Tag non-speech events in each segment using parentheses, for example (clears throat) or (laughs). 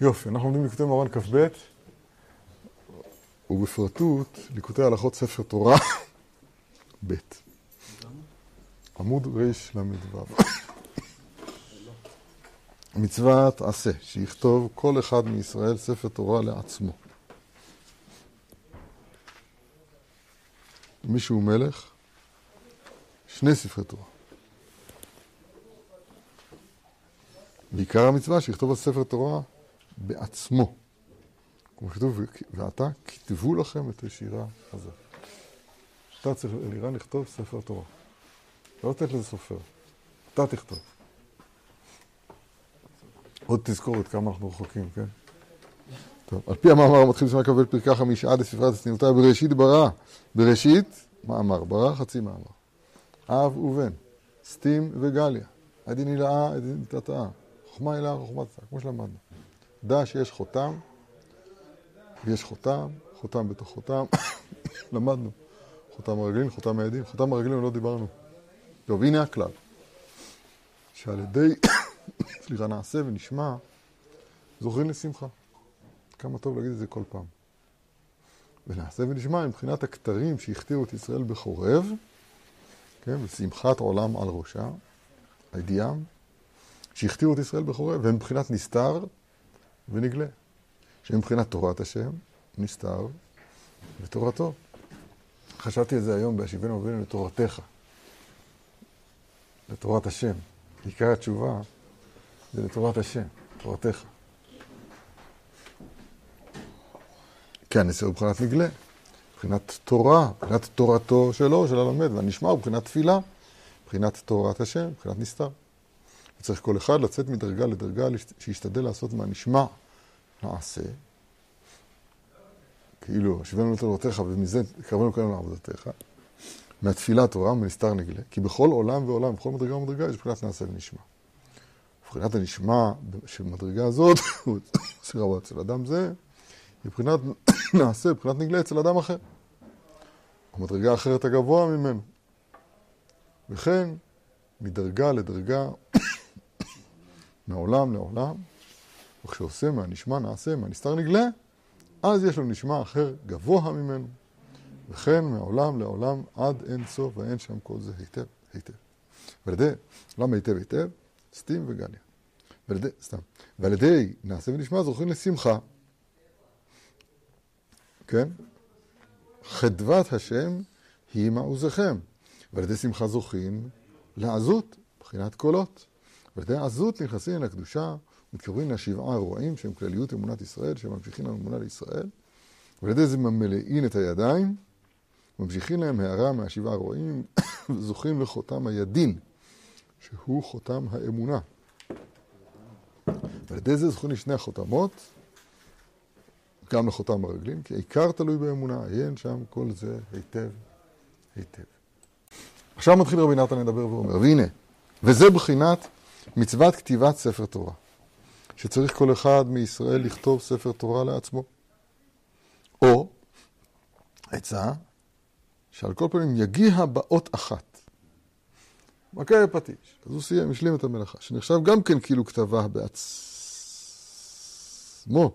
יופי, אנחנו לומדים ליקוטי מרן כ"ב, ובפרטות ליקוטי הלכות ספר תורה (laughs) ב', עמוד רל"ו. מצוות עשה, שיכתוב כל אחד מישראל ספר תורה לעצמו. מי שהוא מלך, שני ספרי תורה. בעיקר המצווה שיכתוב על ספר תורה בעצמו. כמו שכתוב, ועתה כתבו לכם את השירה הזאת. אתה צריך אלירן לכתוב ספר תורה. לא לתת לזה סופר. אתה תכתוב. עוד תזכורת כמה אנחנו רחוקים, כן? טוב, על פי המאמר מתחיל לשמוע לקבל פרקה חמישה עד לספרת הצניעותה בראשית ברא. בראשית, מאמר, ברא חצי מאמר. אב ובן, סטים וגליה. הדין הילאה, הדין תתאה. חוכמה הילאה וחוכמה תתאה, כמו שלמדנו. דע שיש חותם, ויש חותם, חותם בתוך חותם. (coughs) למדנו. חותם הרגלין, חותם העדים. חותם הרגלין לא דיברנו. טוב, הנה הכלל. שעל ידי, (coughs) סליחה, נעשה ונשמע, זוכרים לשמחה. כמה טוב להגיד את זה כל פעם. ונעשה ונשמע מבחינת הכתרים שהכתירו את ישראל בחורב, כן, ושמחת עולם על ראשה, הידיעם, שהכתירו את ישראל בחורב, והם מבחינת נסתר ונגלה. שהם מבחינת תורת השם, נסתר ותורתו. חשבתי על זה היום בהשיבנו ובינו לתורתך, לתורת השם. עיקר התשובה זה לתורת השם, תורתך. כי הנשיא הוא מבחינת נגלה, מבחינת תורה, מבחינת תורתו שלו, של הלומד, והנשמע הוא מבחינת תפילה, מבחינת תורת השם, מבחינת נסתר. וצריך כל אחד לצאת מדרגה לדרגה, שישתדל לעשות מהנשמע נעשה. כאילו, השווינו לתורתך ומזה קרבנו כאן לעבודתך. מהתפילה תורה ומנסתר נגלה, כי בכל עולם ועולם, בכל מדרגה ומדרגה, יש מבחינת נעשה ונשמע. מבחינת הנשמע של מדרגה הזאת, (coughs) סליחה, אצל אדם זה, מבחינת נעשה, (coughs) מבחינת נגלה אצל אדם אחר. המדרגה אחרת הגבוה ממנו. וכן, מדרגה לדרגה, מעולם לעולם, וכשעושה מהנשמע נעשה, מהנסתר נגלה, אז יש לו נשמע אחר גבוה ממנו. וכן מעולם לעולם עד אין סוף ואין שם כל זה היטב, היטב. ועל ידי, למה היטב היטב? סטים וגליה. ועל ידי, סתם. ועל ידי נעשה ונשמע זוכרים לשמחה. כן? חדוות השם היא מעוזכם. ועל ידי שמחה זוכים לעזות, מבחינת קולות. ידי עזות נכנסים אל הקדושה, לשבעה אירועים שהם כלליות אמונת ישראל, שהם ממשיכים לאמונה לישראל. ועל ידי זה ממלאים את הידיים, ממשיכים להם הערה מהשבעה אירועים, (coughs) וזוכים לחותם הידין, שהוא חותם האמונה. ועל ידי זה זוכים לשני החותמות, גם לחותם הרגלים, כי העיקר תלוי באמונה, עיין שם כל זה היטב, היטב. עכשיו מתחיל רבי נתן לדבר ואומר, והנה, וזה בחינת מצוות כתיבת ספר תורה, שצריך כל אחד מישראל לכתוב ספר תורה לעצמו. או, עצה, שעל כל פנים יגיע באות אחת. מכה בפטיש. אז הוא סיים, השלים את המלאכה, שנחשב גם כן כאילו כתבה בעצמו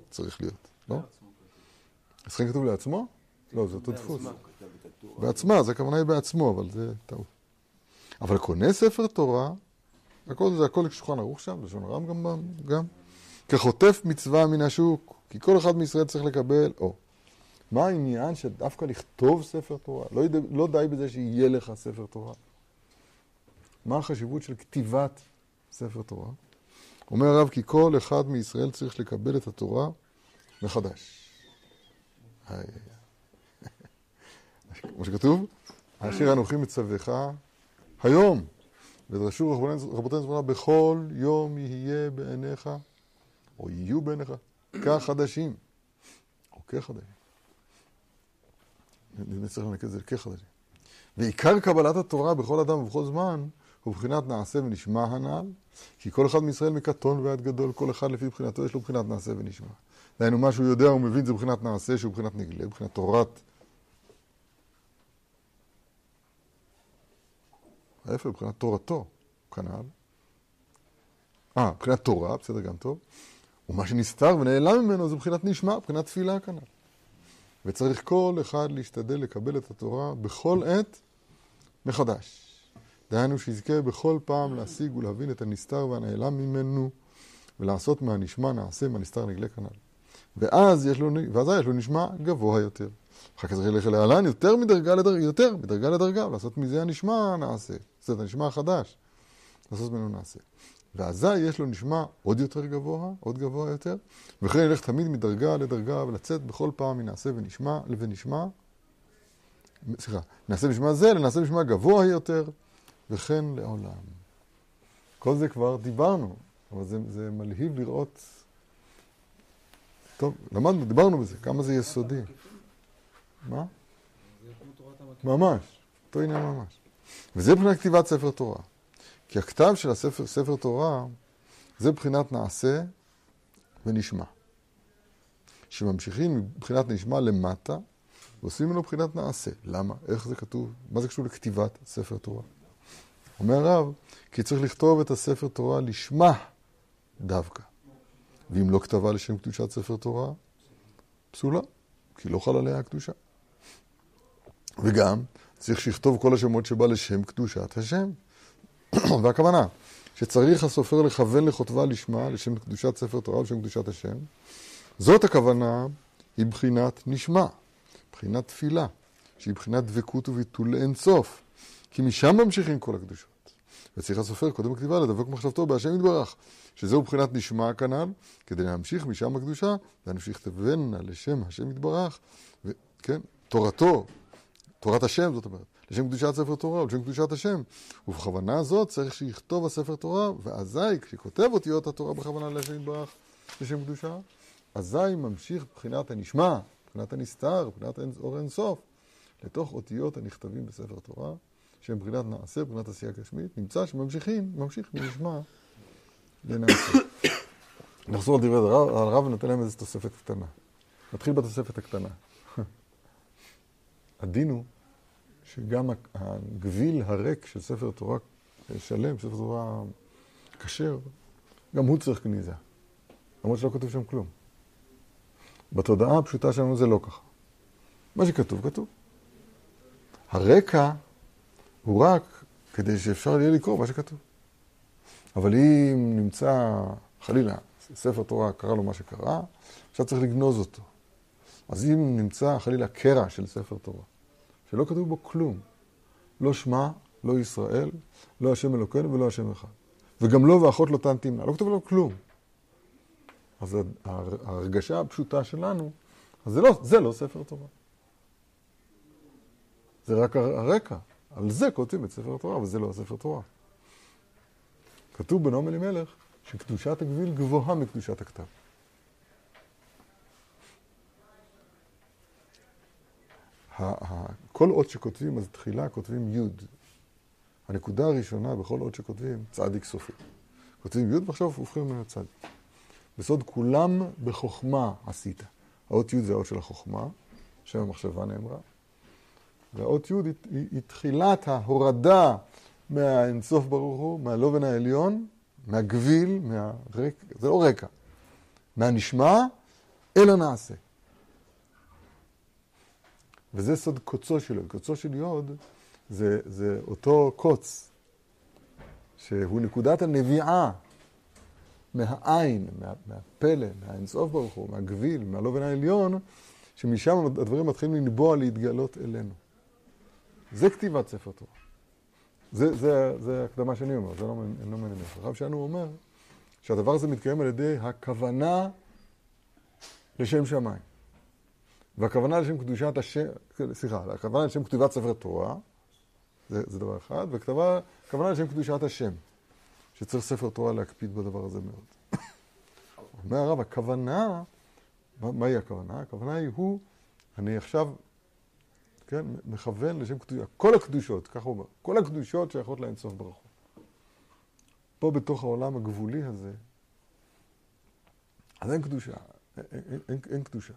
צריך להיות, לא? אז כן כתוב לעצמו? לא, זה אותו דפוס. בעצמה, זה הכוונה היא בעצמו, אבל זה טעות. אבל קונה ספר תורה, הכל זה הכל שולחן ערוך שם, לשון הרם גם, גם. כחוטף מצווה מן השוק, כי כל אחד מישראל צריך לקבל, או. מה העניין שדווקא לכתוב ספר תורה? לא, יד... לא די בזה שיהיה לך ספר תורה. מה החשיבות של כתיבת ספר תורה? אומר הרב כי כל אחד מישראל צריך לקבל את התורה מחדש. כמו (laughs) שכתוב, אשר אנוכי מצווך היום, ודרשו רבותינו זמנה, בכל יום יהיה בעיניך, או יהיו בעיניך, כחדשים, או כחדשים. נצטרך לנקד את זה כחדשים. ועיקר קבלת התורה בכל אדם ובכל זמן, הוא בחינת נעשה ונשמע הנ"ל, כי כל אחד מישראל מקטון ועד גדול, כל אחד לפי בחינתו יש לו בחינת נעשה ונשמע. דהיינו, מה שהוא יודע, הוא מבין, זה בחינת נעשה, שהוא בחינת נגלה, בחינת תורת... ההפך, בחינת תורתו, כנ"ל. אה, מבחינת תורה, בסדר, גם טוב. ומה שנסתר ונעלם ממנו זה מבחינת נשמע, מבחינת תפילה כנ"ל. וצריך כל אחד להשתדל לקבל את התורה בכל עת מחדש. דהיינו שיזכה בכל פעם להשיג ולהבין את הנסתר והנעלם ממנו, ולעשות מהנשמע נעשה, מהנסתר נגלה כנ"ל. ואז יש לו, ואז יש לו נשמע גבוה יותר. אחר כך צריך ללכת להלן יותר מדרגה לדרגה, יותר מדרגה לדרגה, ולעשות מזה הנשמע נעשה. זאת הנשמע החדש, לעשות ממנו נעשה. ואזי יש לו נשמע עוד יותר גבוה, עוד גבוה יותר, וכן ילך תמיד מדרגה לדרגה ולצאת בכל פעם מנעשה ונשמע ונשמע, סליחה, נעשה ונשמע זה לנעשה ונשמע גבוה יותר, וכן לעולם. כל זה כבר דיברנו, אבל זה, זה מלהיב לראות... טוב, למדנו, דיברנו בזה, כמה זה יסודי. מה? ממש, אותו עניין ממש. וזה מבחינת כתיבת ספר תורה. כי הכתב של הספר, ספר תורה, זה מבחינת נעשה ונשמע. שממשיכים מבחינת נשמע למטה, ועושים ממנו מבחינת נעשה. למה? איך זה כתוב? מה זה קשור לכתיבת ספר תורה? אומר הרב, כי צריך לכתוב את הספר תורה לשמה דווקא. ואם לא כתבה לשם קדושת ספר תורה, פסולה, כי לא חל עליה הקדושה. וגם צריך שיכתוב כל השמות שבא לשם קדושת השם. (clears throat) והכוונה, שצריך הסופר לכוון לכותבה לשמה, לשם קדושת ספר תורה, לשם קדושת השם. זאת הכוונה, היא בחינת נשמע, בחינת תפילה, שהיא בחינת דבקות וביטול לאין סוף, כי משם ממשיכים כל הקדושות. וצריך הסופר קודם הכתיבה לדבק מחשבתו בהשם יתברך, שזהו בחינת נשמע כנ"ל, כדי להמשיך משם הקדושה, להמשיך תבנה לשם השם יתברך, וכן, תורתו, תורת השם זאת אומרת, לשם קדושת ספר תורה ולשם קדושת השם. ובכוונה הזאת צריך שיכתוב הספר תורה, ואזי כשכותב אותיות התורה בכוונה לשם יתברך, לשם קדושה, אזי ממשיך בחינת הנשמע, בחינת הנסתר, בחינת אור אין סוף, לתוך אותיות הנכתבים בספר תורה, שהם בחינת נעשה, בחינת עשייה גשמית, נמצא שממשיכים, ממשיך מנשמע לנעשה. נחזור על דברי הרב, הרב ונותן להם איזו תוספת קטנה. נתחיל בתוספת הקטנה. (laughs) הדין הוא שגם הגביל הריק של ספר תורה שלם, ספר תורה כשר, גם הוא צריך גניזה. למרות שלא כתוב שם כלום. בתודעה הפשוטה שלנו זה לא ככה. מה שכתוב, כתוב. הרקע הוא רק כדי שאפשר יהיה לקרוא מה שכתוב. אבל אם נמצא, חלילה, ספר תורה קרה לו מה שקרה, עכשיו צריך לגנוז אותו. אז אם נמצא חלילה קרע של ספר תורה, שלא כתוב בו כלום, לא שמע, לא ישראל, לא השם אלוקינו ולא השם אחד. וגם לא ואחות לא תן תמנע, לא כתוב לו כלום. אז ההרגשה הפשוטה שלנו, אז זה לא, זה לא ספר תורה. זה רק הרקע. על זה כותבים את ספר התורה, אבל זה לא הספר תורה. כתוב בנועם אלימלך שקדושת הגביל גבוהה מקדושת הכתב. כל אות שכותבים, אז תחילה כותבים י'. הנקודה הראשונה בכל אות שכותבים, צדיק סופי. כותבים י' ועכשיו הופכים ממנו צדיק. בסוד כולם בחוכמה עשית. האות י' זה האות של החוכמה, שם המחשבה נאמרה. והאות י' היא, היא תחילת ההורדה מהאינסוף ברוך הוא, מהלובן העליון, מהגביל, מהרקע, זה לא רקע, מהנשמע אל הנעשה. וזה סוד קוצו של יוד. קוצו של יוד זה, זה אותו קוץ, שהוא נקודת הנביעה מהעין, מה, מהפלא, מהאינסוף ברוך הוא, מהגביל, מהלובן העליון, שמשם הדברים מתחילים לנבוע, להתגלות אלינו. זה כתיבת ספר תורה. זה, זה, זה הקדמה שאני אומר, זה לא, לא מעניין. הרב שלנו אומר שהדבר הזה מתקיים על ידי הכוונה לשם שמיים. והכוונה לשם קדושת השם, סליחה, הכוונה לשם כתיבת ספר תורה, זה, זה דבר אחד, והכוונה לשם קדושת השם, שצריך ספר תורה להקפיד בדבר הזה מאוד. (coughs) אומר הרב, הכוונה, מה, מהי הכוונה? הכוונה היא הוא, אני עכשיו כן, מכוון לשם קדושה. כל הקדושות, ככה הוא אומר, כל הקדושות שייכות לאינסוף ברוך. פה בתוך העולם הגבולי הזה, אז אין קדושה, אין, אין, אין, אין קדושה.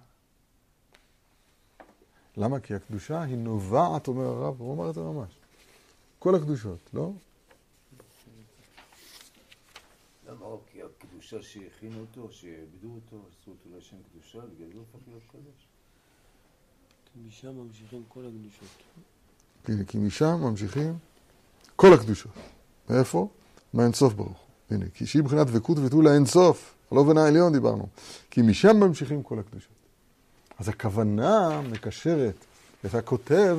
למה? כי הקדושה היא נובעת, אומר הרב, הוא אמר את זה ממש. כל הקדושות, לא? למה? כי הקדושה קדושה שהכינו אותו, שעבדו אותו, עשו אותו לשם קדושה, בגלל זה הוא הפך להיות קדוש. משם ממשיכים כל הקדושות. הנה, כי משם ממשיכים כל הקדושות. מאיפה? מהאינסוף ברוך הוא. הנה, כי שהיא מבחינת דבקות ותו לאינסוף, הלא בן העליון דיברנו. כי משם ממשיכים כל הקדושות. אז הכוונה מקשרת את הכותב,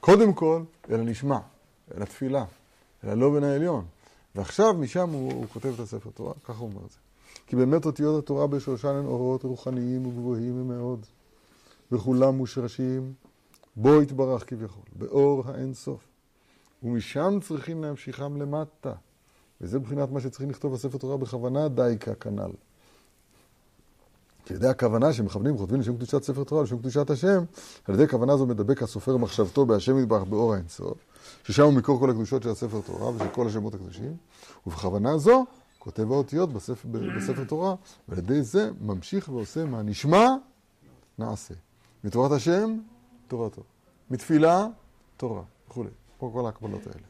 קודם כל, אל הנשמע, אל התפילה, אל הלא בן העליון. ועכשיו משם הוא, הוא כותב את הספר תורה, ככה הוא אומר את זה. כי באמת אותיות התורה בשורשן הן אורות רוחניים וגבוהים מאוד, וכולם מושרשים בו יתברך כביכול, באור האין סוף. ומשם צריכים להמשיכם למטה. וזה מבחינת מה שצריכים לכתוב בספר תורה בכוונה דייקה כנ"ל. כי על ידי הכוונה שמכוונים וכותבים לשם קדושת ספר תורה, לשם קדושת השם, על ידי הכוונה זו מדבק הסופר מחשבתו בהשם יתברך באור האינסוף, ששם הוא מקור כל הקדושות של הספר תורה ושל כל השמות הקדושים, ובכוונה זו כותב האותיות בספר, בספר תורה, ועל ידי זה ממשיך ועושה מהנשמע נעשה. מתורת השם, תורתו. מתפילה, תורה, וכולי. פה כל ההקבלות האלה.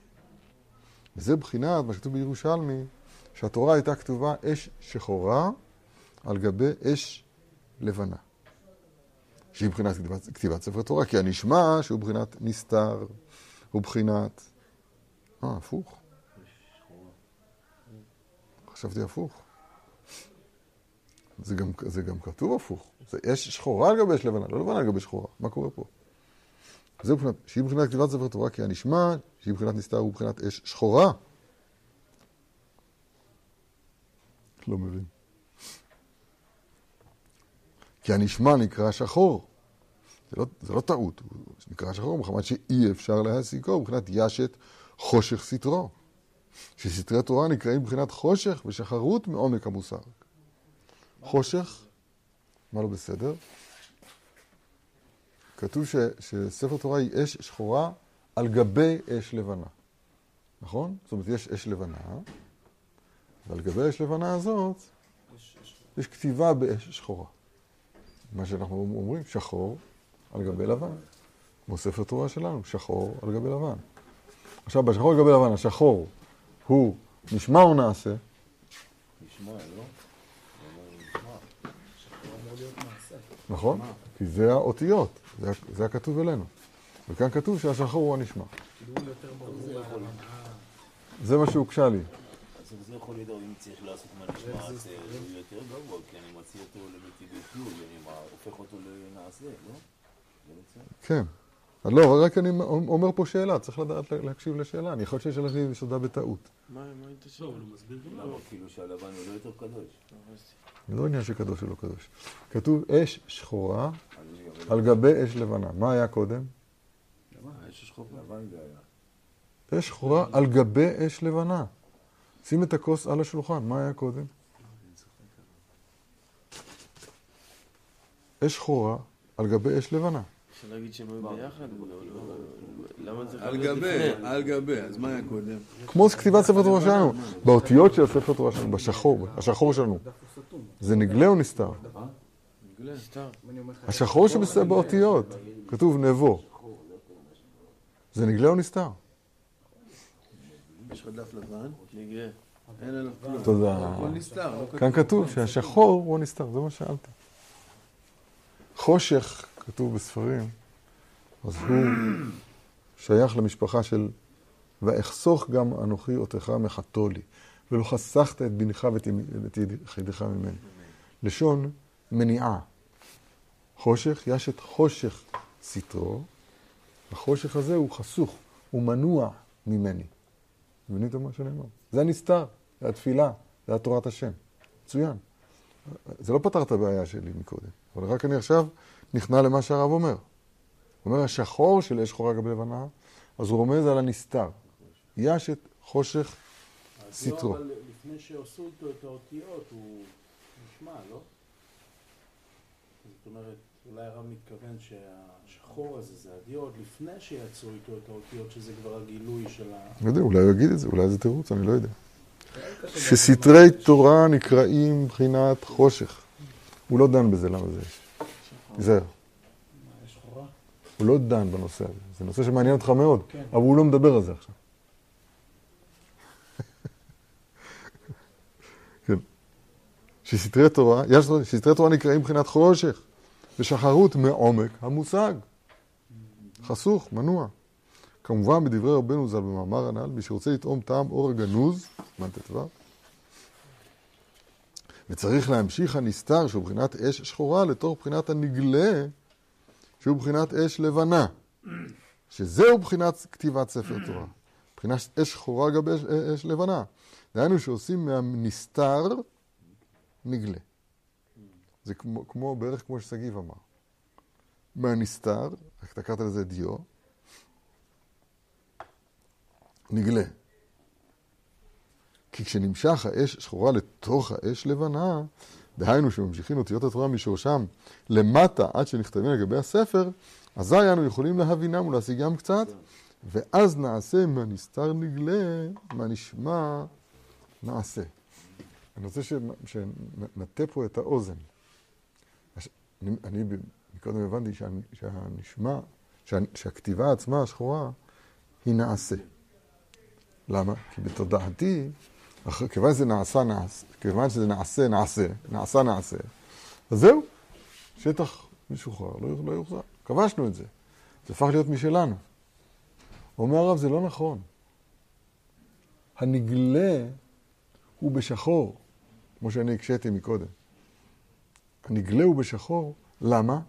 וזה בחינת מה שכתוב בירושלמי, שהתורה הייתה כתובה אש שחורה על גבי אש לבנה. שהיא מבחינת כתיבת, כתיבת ספר תורה, כי הנשמע שהוא בחינת נסתר, הוא בחינת... אה, הפוך. חשבתי הפוך. זה גם, זה גם כתוב הפוך. זה אש שחורה על גבי אש לבנה, לא לבנה על גבי שחורה. מה קורה פה? זה מבחינת, שהיא מבחינת כתיבת ספר תורה, כי הנשמע, שהיא מבחינת נסתר, הוא מבחינת אש שחורה. לא מבין. כי הנשמע נקרא שחור. זה לא, זה לא טעות, הוא נקרא שחור מחמת שאי אפשר להעסיקו, מבחינת ישת חושך סתרו. שסתרי תורה נקראים מבחינת חושך ושחרות מעומק המוסר. חושך, מה לא בסדר? כתוב ש, שספר תורה היא אש שחורה על גבי אש לבנה. נכון? זאת אומרת, יש אש לבנה, ועל גבי אש לבנה הזאת יש כתיבה באש שחורה. מה שאנחנו אומרים, שחור על גבי לבן. כמו ספר תורה שלנו, שחור על גבי לבן. עכשיו, בשחור על גבי לבן, השחור הוא נשמע או נעשה? נשמע, לא? נכון? כי זה האותיות, זה, זה הכתוב אלינו. וכאן כתוב שהשחור הוא הנשמע. זה מה שהוגשה לי. אז זה יכול לדאוג אם צריך לעשות מהנשמע זה יותר גבוה, כי אני מציע אותו למטיבי כלום, אני הופך אותו לנעשה, לא? כן. לא, רק אני אומר פה שאלה, צריך לדעת להקשיב לשאלה. אני יכול שהשאלה שלי יסודה בטעות. מה היית שואל? הוא מסביר גם למה כאילו שהלבן הוא לא יותר קדוש? זה לא עניין שקדוש או לא קדוש. כתוב אש שחורה על גבי אש לבנה. מה היה קודם? לבן זה היה. אש שחורה על גבי אש לבנה. שים את הכוס על השולחן, מה היה קודם? אש שחורה על גבי אש לבנה. אפשר להגיד שהם היו ביחד? למה זה על גבי, על גבי, אז מה היה קודם? כמו כתיבת ספר תורה שלנו, באותיות של הספר תורה שלנו, בשחור, השחור שלנו. זה נגלה או נסתר? השחור שבאותיות, כתוב נבו. זה נגלה או נסתר? יש לך דף לבן. אין עליו כלום. תודה. הכל נסתר, לא. כאן כתוב שהשחור הוא נסתר, זה מה ששאלת. חושך, כתוב בספרים, אז הוא שייך למשפחה של ואחסוך גם אנוכי אותך מחתו לי, ולא חסכת את בנך ואת יחידך ממני. לשון מניעה. חושך, יש את חושך סטרו, החושך הזה הוא חסוך, הוא מנוע ממני. מבינים את מה שאני אומר? זה הנסתר, זה התפילה, זה התורת השם. מצוין. זה לא פתר את הבעיה שלי מקודם, אבל רק אני עכשיו נכנע למה שהרב אומר. הוא אומר, השחור של אש שחורה גבי לבנה, אז הוא רומז על הנסתר. ישת, חושך, סטרו. אבל לפני שעשו איתו את האותיות, הוא נשמע, לא? זאת אומרת, אולי הרב מתכוון שהשחור הזה זה הדיו, לפני שיצרו איתו את האותיות, שזה כבר הגילוי של ה... לא יודע, אולי הוא יגיד את זה, אולי זה תירוץ, אני לא יודע. שסתרי תורה נקראים מבחינת חושך. הוא לא דן בזה, למה זה יש. תיזהר. הוא לא דן בנושא הזה. זה נושא שמעניין אותך מאוד, אבל הוא לא מדבר על זה עכשיו. (laughs) כן. שסתרי תורה, יש שסתרי תורה נקראים מבחינת חושך, ושחרות מעומק המושג. חסוך, מנוע. כמובן בדברי רבנו ז"ל במאמר הנ"ל, מי שרוצה לטעום טעם אור הגנוז, סימן ט"ו, וצריך להמשיך הנסתר שהוא בחינת אש שחורה לתוך בחינת הנגלה שהוא בחינת אש לבנה, שזהו בחינת כתיבת ספר תורה. בחינת אש שחורה גבי אש, אש לבנה. דהיינו שעושים מהנסתר נגלה. זה כמו, כמו, בערך כמו ששגיב אמר. מהנסתר, אתה קראת לזה דיו, נגלה. כי כשנמשך האש שחורה לתוך האש לבנה, דהיינו שממשיכים אותיות התורה משורשם למטה עד שנכתבים לגבי הספר, אזי אנו יכולים להבינם ולהשיגם קצת, ואז נעשה מהנסתר נגלה, מהנשמע נעשה. אני רוצה שנטה פה את האוזן. אני, אני קודם הבנתי שה, שהנשמע, שה, שהכתיבה עצמה השחורה היא נעשה. למה? כי בתודעתי כיוון שזה נעשה, נעשה, כיוון שזה נעשה, נעשה, נעשה, נעשה, אז זהו, שטח משוחרר, לא, לא יוחזר. כבשנו את זה. זה הפך להיות משלנו. אומר הרב, זה לא נכון. הנגלה הוא בשחור, כמו שאני הקשיתי מקודם. הנגלה הוא בשחור, למה?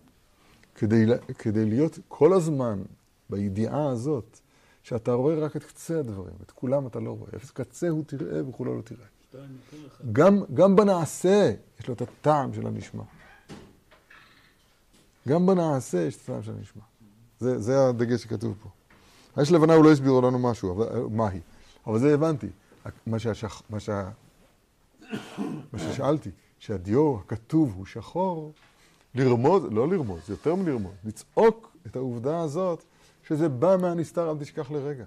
כדי, כדי להיות כל הזמן בידיעה הזאת שאתה רואה רק את קצה הדברים, את כולם אתה לא רואה. אפס קצה הוא תראה וכולו לא תראה. גם, גם בנעשה יש לו את הטעם של הנשמע. גם בנעשה יש את הטעם של הנשמע. זה, זה הדגש שכתוב פה. האש לבנה הוא לא הסביר לנו משהו, אבל, מה היא? אבל זה הבנתי. מה, שהשח, מה, שה, מה ששאלתי, שהדיו הכתוב הוא שחור, לרמוז, לא לרמוז, יותר מלרמוז, לצעוק את העובדה הזאת שזה בא מהנסתר, אל תשכח לרגע.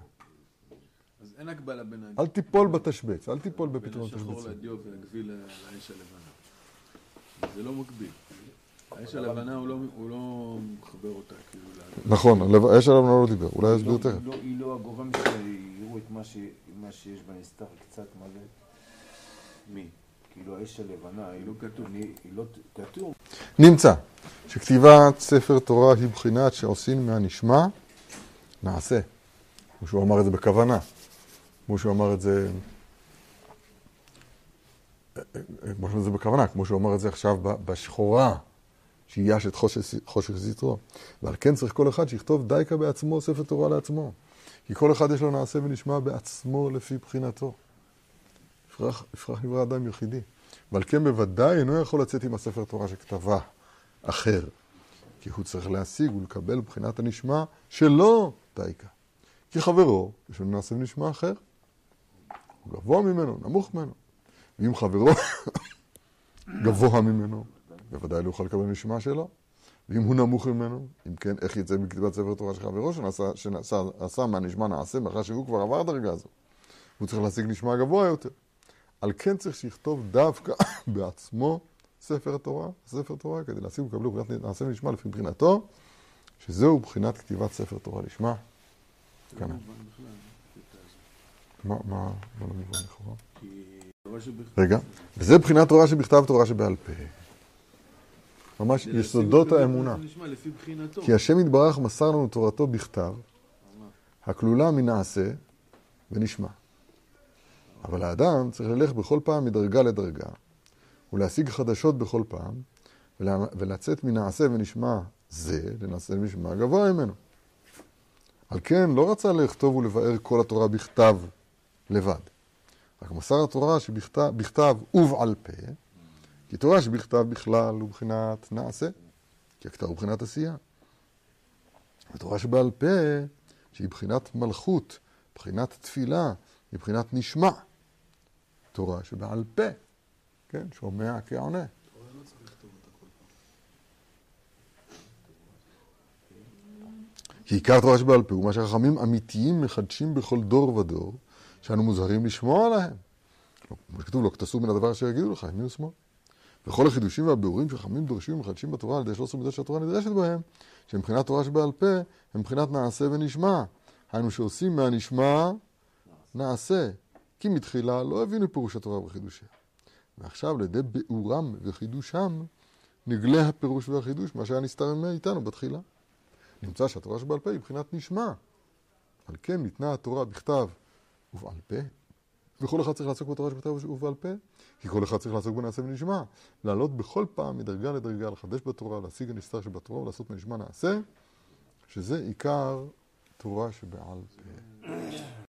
אז אין הגבלה בין... אל תיפול בתשבץ, אל תיפול בפתרון תשבץ. בין השחור לדיו ולגביל לאש הלבנה. זה לא מקביל. האש הלבנה הוא לא, הוא לא מחבר אותה, כאילו... נכון, האש הלבנה לא דיבר, אולי יסביר תכף. לא, היא לא הגורם שיראו את מה שיש בנסתר קצת מלא. מי? כאילו האש הלבנה, היא לא כתוב, היא לא כתוב. נמצא שכתיבת ספר תורה היא בחינת שעושים מהנשמע נעשה. כמו שהוא אמר את זה בכוונה. כמו שהוא אמר את זה... כמו שהוא אמר את זה בכוונה, כמו שהוא אמר את זה עכשיו בשחורה, שייש את חושך זיתרו. ועל כן צריך כל אחד שיכתוב דייקה בעצמו ספר תורה לעצמו. כי כל אחד יש לו נעשה ונשמע בעצמו לפי בחינתו. יפרח, נברא אדם יחידי. ועל כן בוודאי אינו יכול לצאת עם הספר תורה שכתבה אחר. כי הוא צריך להשיג ולקבל בחינת הנשמע שלא דייקה. כי חברו, יש לנו נעשה ונשמע אחר. הוא גבוה ממנו, נמוך ממנו. ואם חברו (coughs) גבוה ממנו, בוודאי לא יוכל לקבל נשמע שלו. ואם הוא נמוך ממנו, אם כן, איך יצא מכתיבת ספר תורה של חברו שנעשה, שנעשה מהנשמע נעשה, מאחר שהוא כבר עבר דרגה הזו. הוא צריך להשיג נשמע גבוה יותר. על כן צריך שיכתוב דווקא (coughs) בעצמו ספר התורה, ספר תורה, כדי להשיג ולקבלו בחינת נעשה ונשמע לפי מבחינתו, שזהו בחינת כתיבת ספר תורה לשמה. כאן. מה, מה, מה לא מובן לכאורה? רגע, וזה בחינת תורה שבכתב תורה שבעל פה. ממש יסודות האמונה. כי השם יתברך מסר לנו תורתו בכתב, הכלולה מנעשה ונשמע. אבל האדם צריך ללכת בכל פעם מדרגה לדרגה, ולהשיג חדשות בכל פעם, ולצאת מנעשה ונשמע זה לנעשה ונשמע גבוה ממנו. על כן לא רצה לכתוב ולבאר כל התורה בכתב לבד. רק מסר התורה שבכתב ובעל פה, כי תורה שבכתב בכלל הוא בחינת נעשה, כי הכתב הוא בחינת עשייה. ותורה שבעל פה, שהיא בחינת מלכות, בחינת תפילה, היא בחינת נשמע. תורה שבעל פה, כן, שומע כעונה. כי עיקר תורה שבעל פה הוא מה שהחכמים אמיתיים מחדשים בכל דור ודור, שאנו מוזהרים לשמוע עליהם. כמו שכתוב, לא כתסו מן הדבר אשר יגידו לך, ימין ושמאל. וכל החידושים והביאורים שחכמים דורשים ומחדשים בתורה על ידי 13 מידות שהתורה נדרשת בהם, שמבחינת תורה שבעל פה, הם מבחינת נעשה ונשמע. היינו שעושים מהנשמע נעשה. כי מתחילה לא הבינו פירוש התורה וחידושיה. ועכשיו לידי ביאורם וחידושם, נגלה הפירוש והחידוש, מה שהיה נסתר מאיתנו בתחילה. נמצא שהתורה שבעל פה היא מבחינת נשמע. על כן ניתנה התורה בכתב ובעל פה, וכל אחד צריך לעסוק בתורה שבכתב ובעל פה, כי כל אחד צריך לעסוק בנעשה ונשמע. לעלות בכל פעם מדרגה לדרגה, לחדש בתורה, להשיג הנסתר שבתורה ולעשות מנשמע נעשה, שזה עיקר תורה שבעל פה.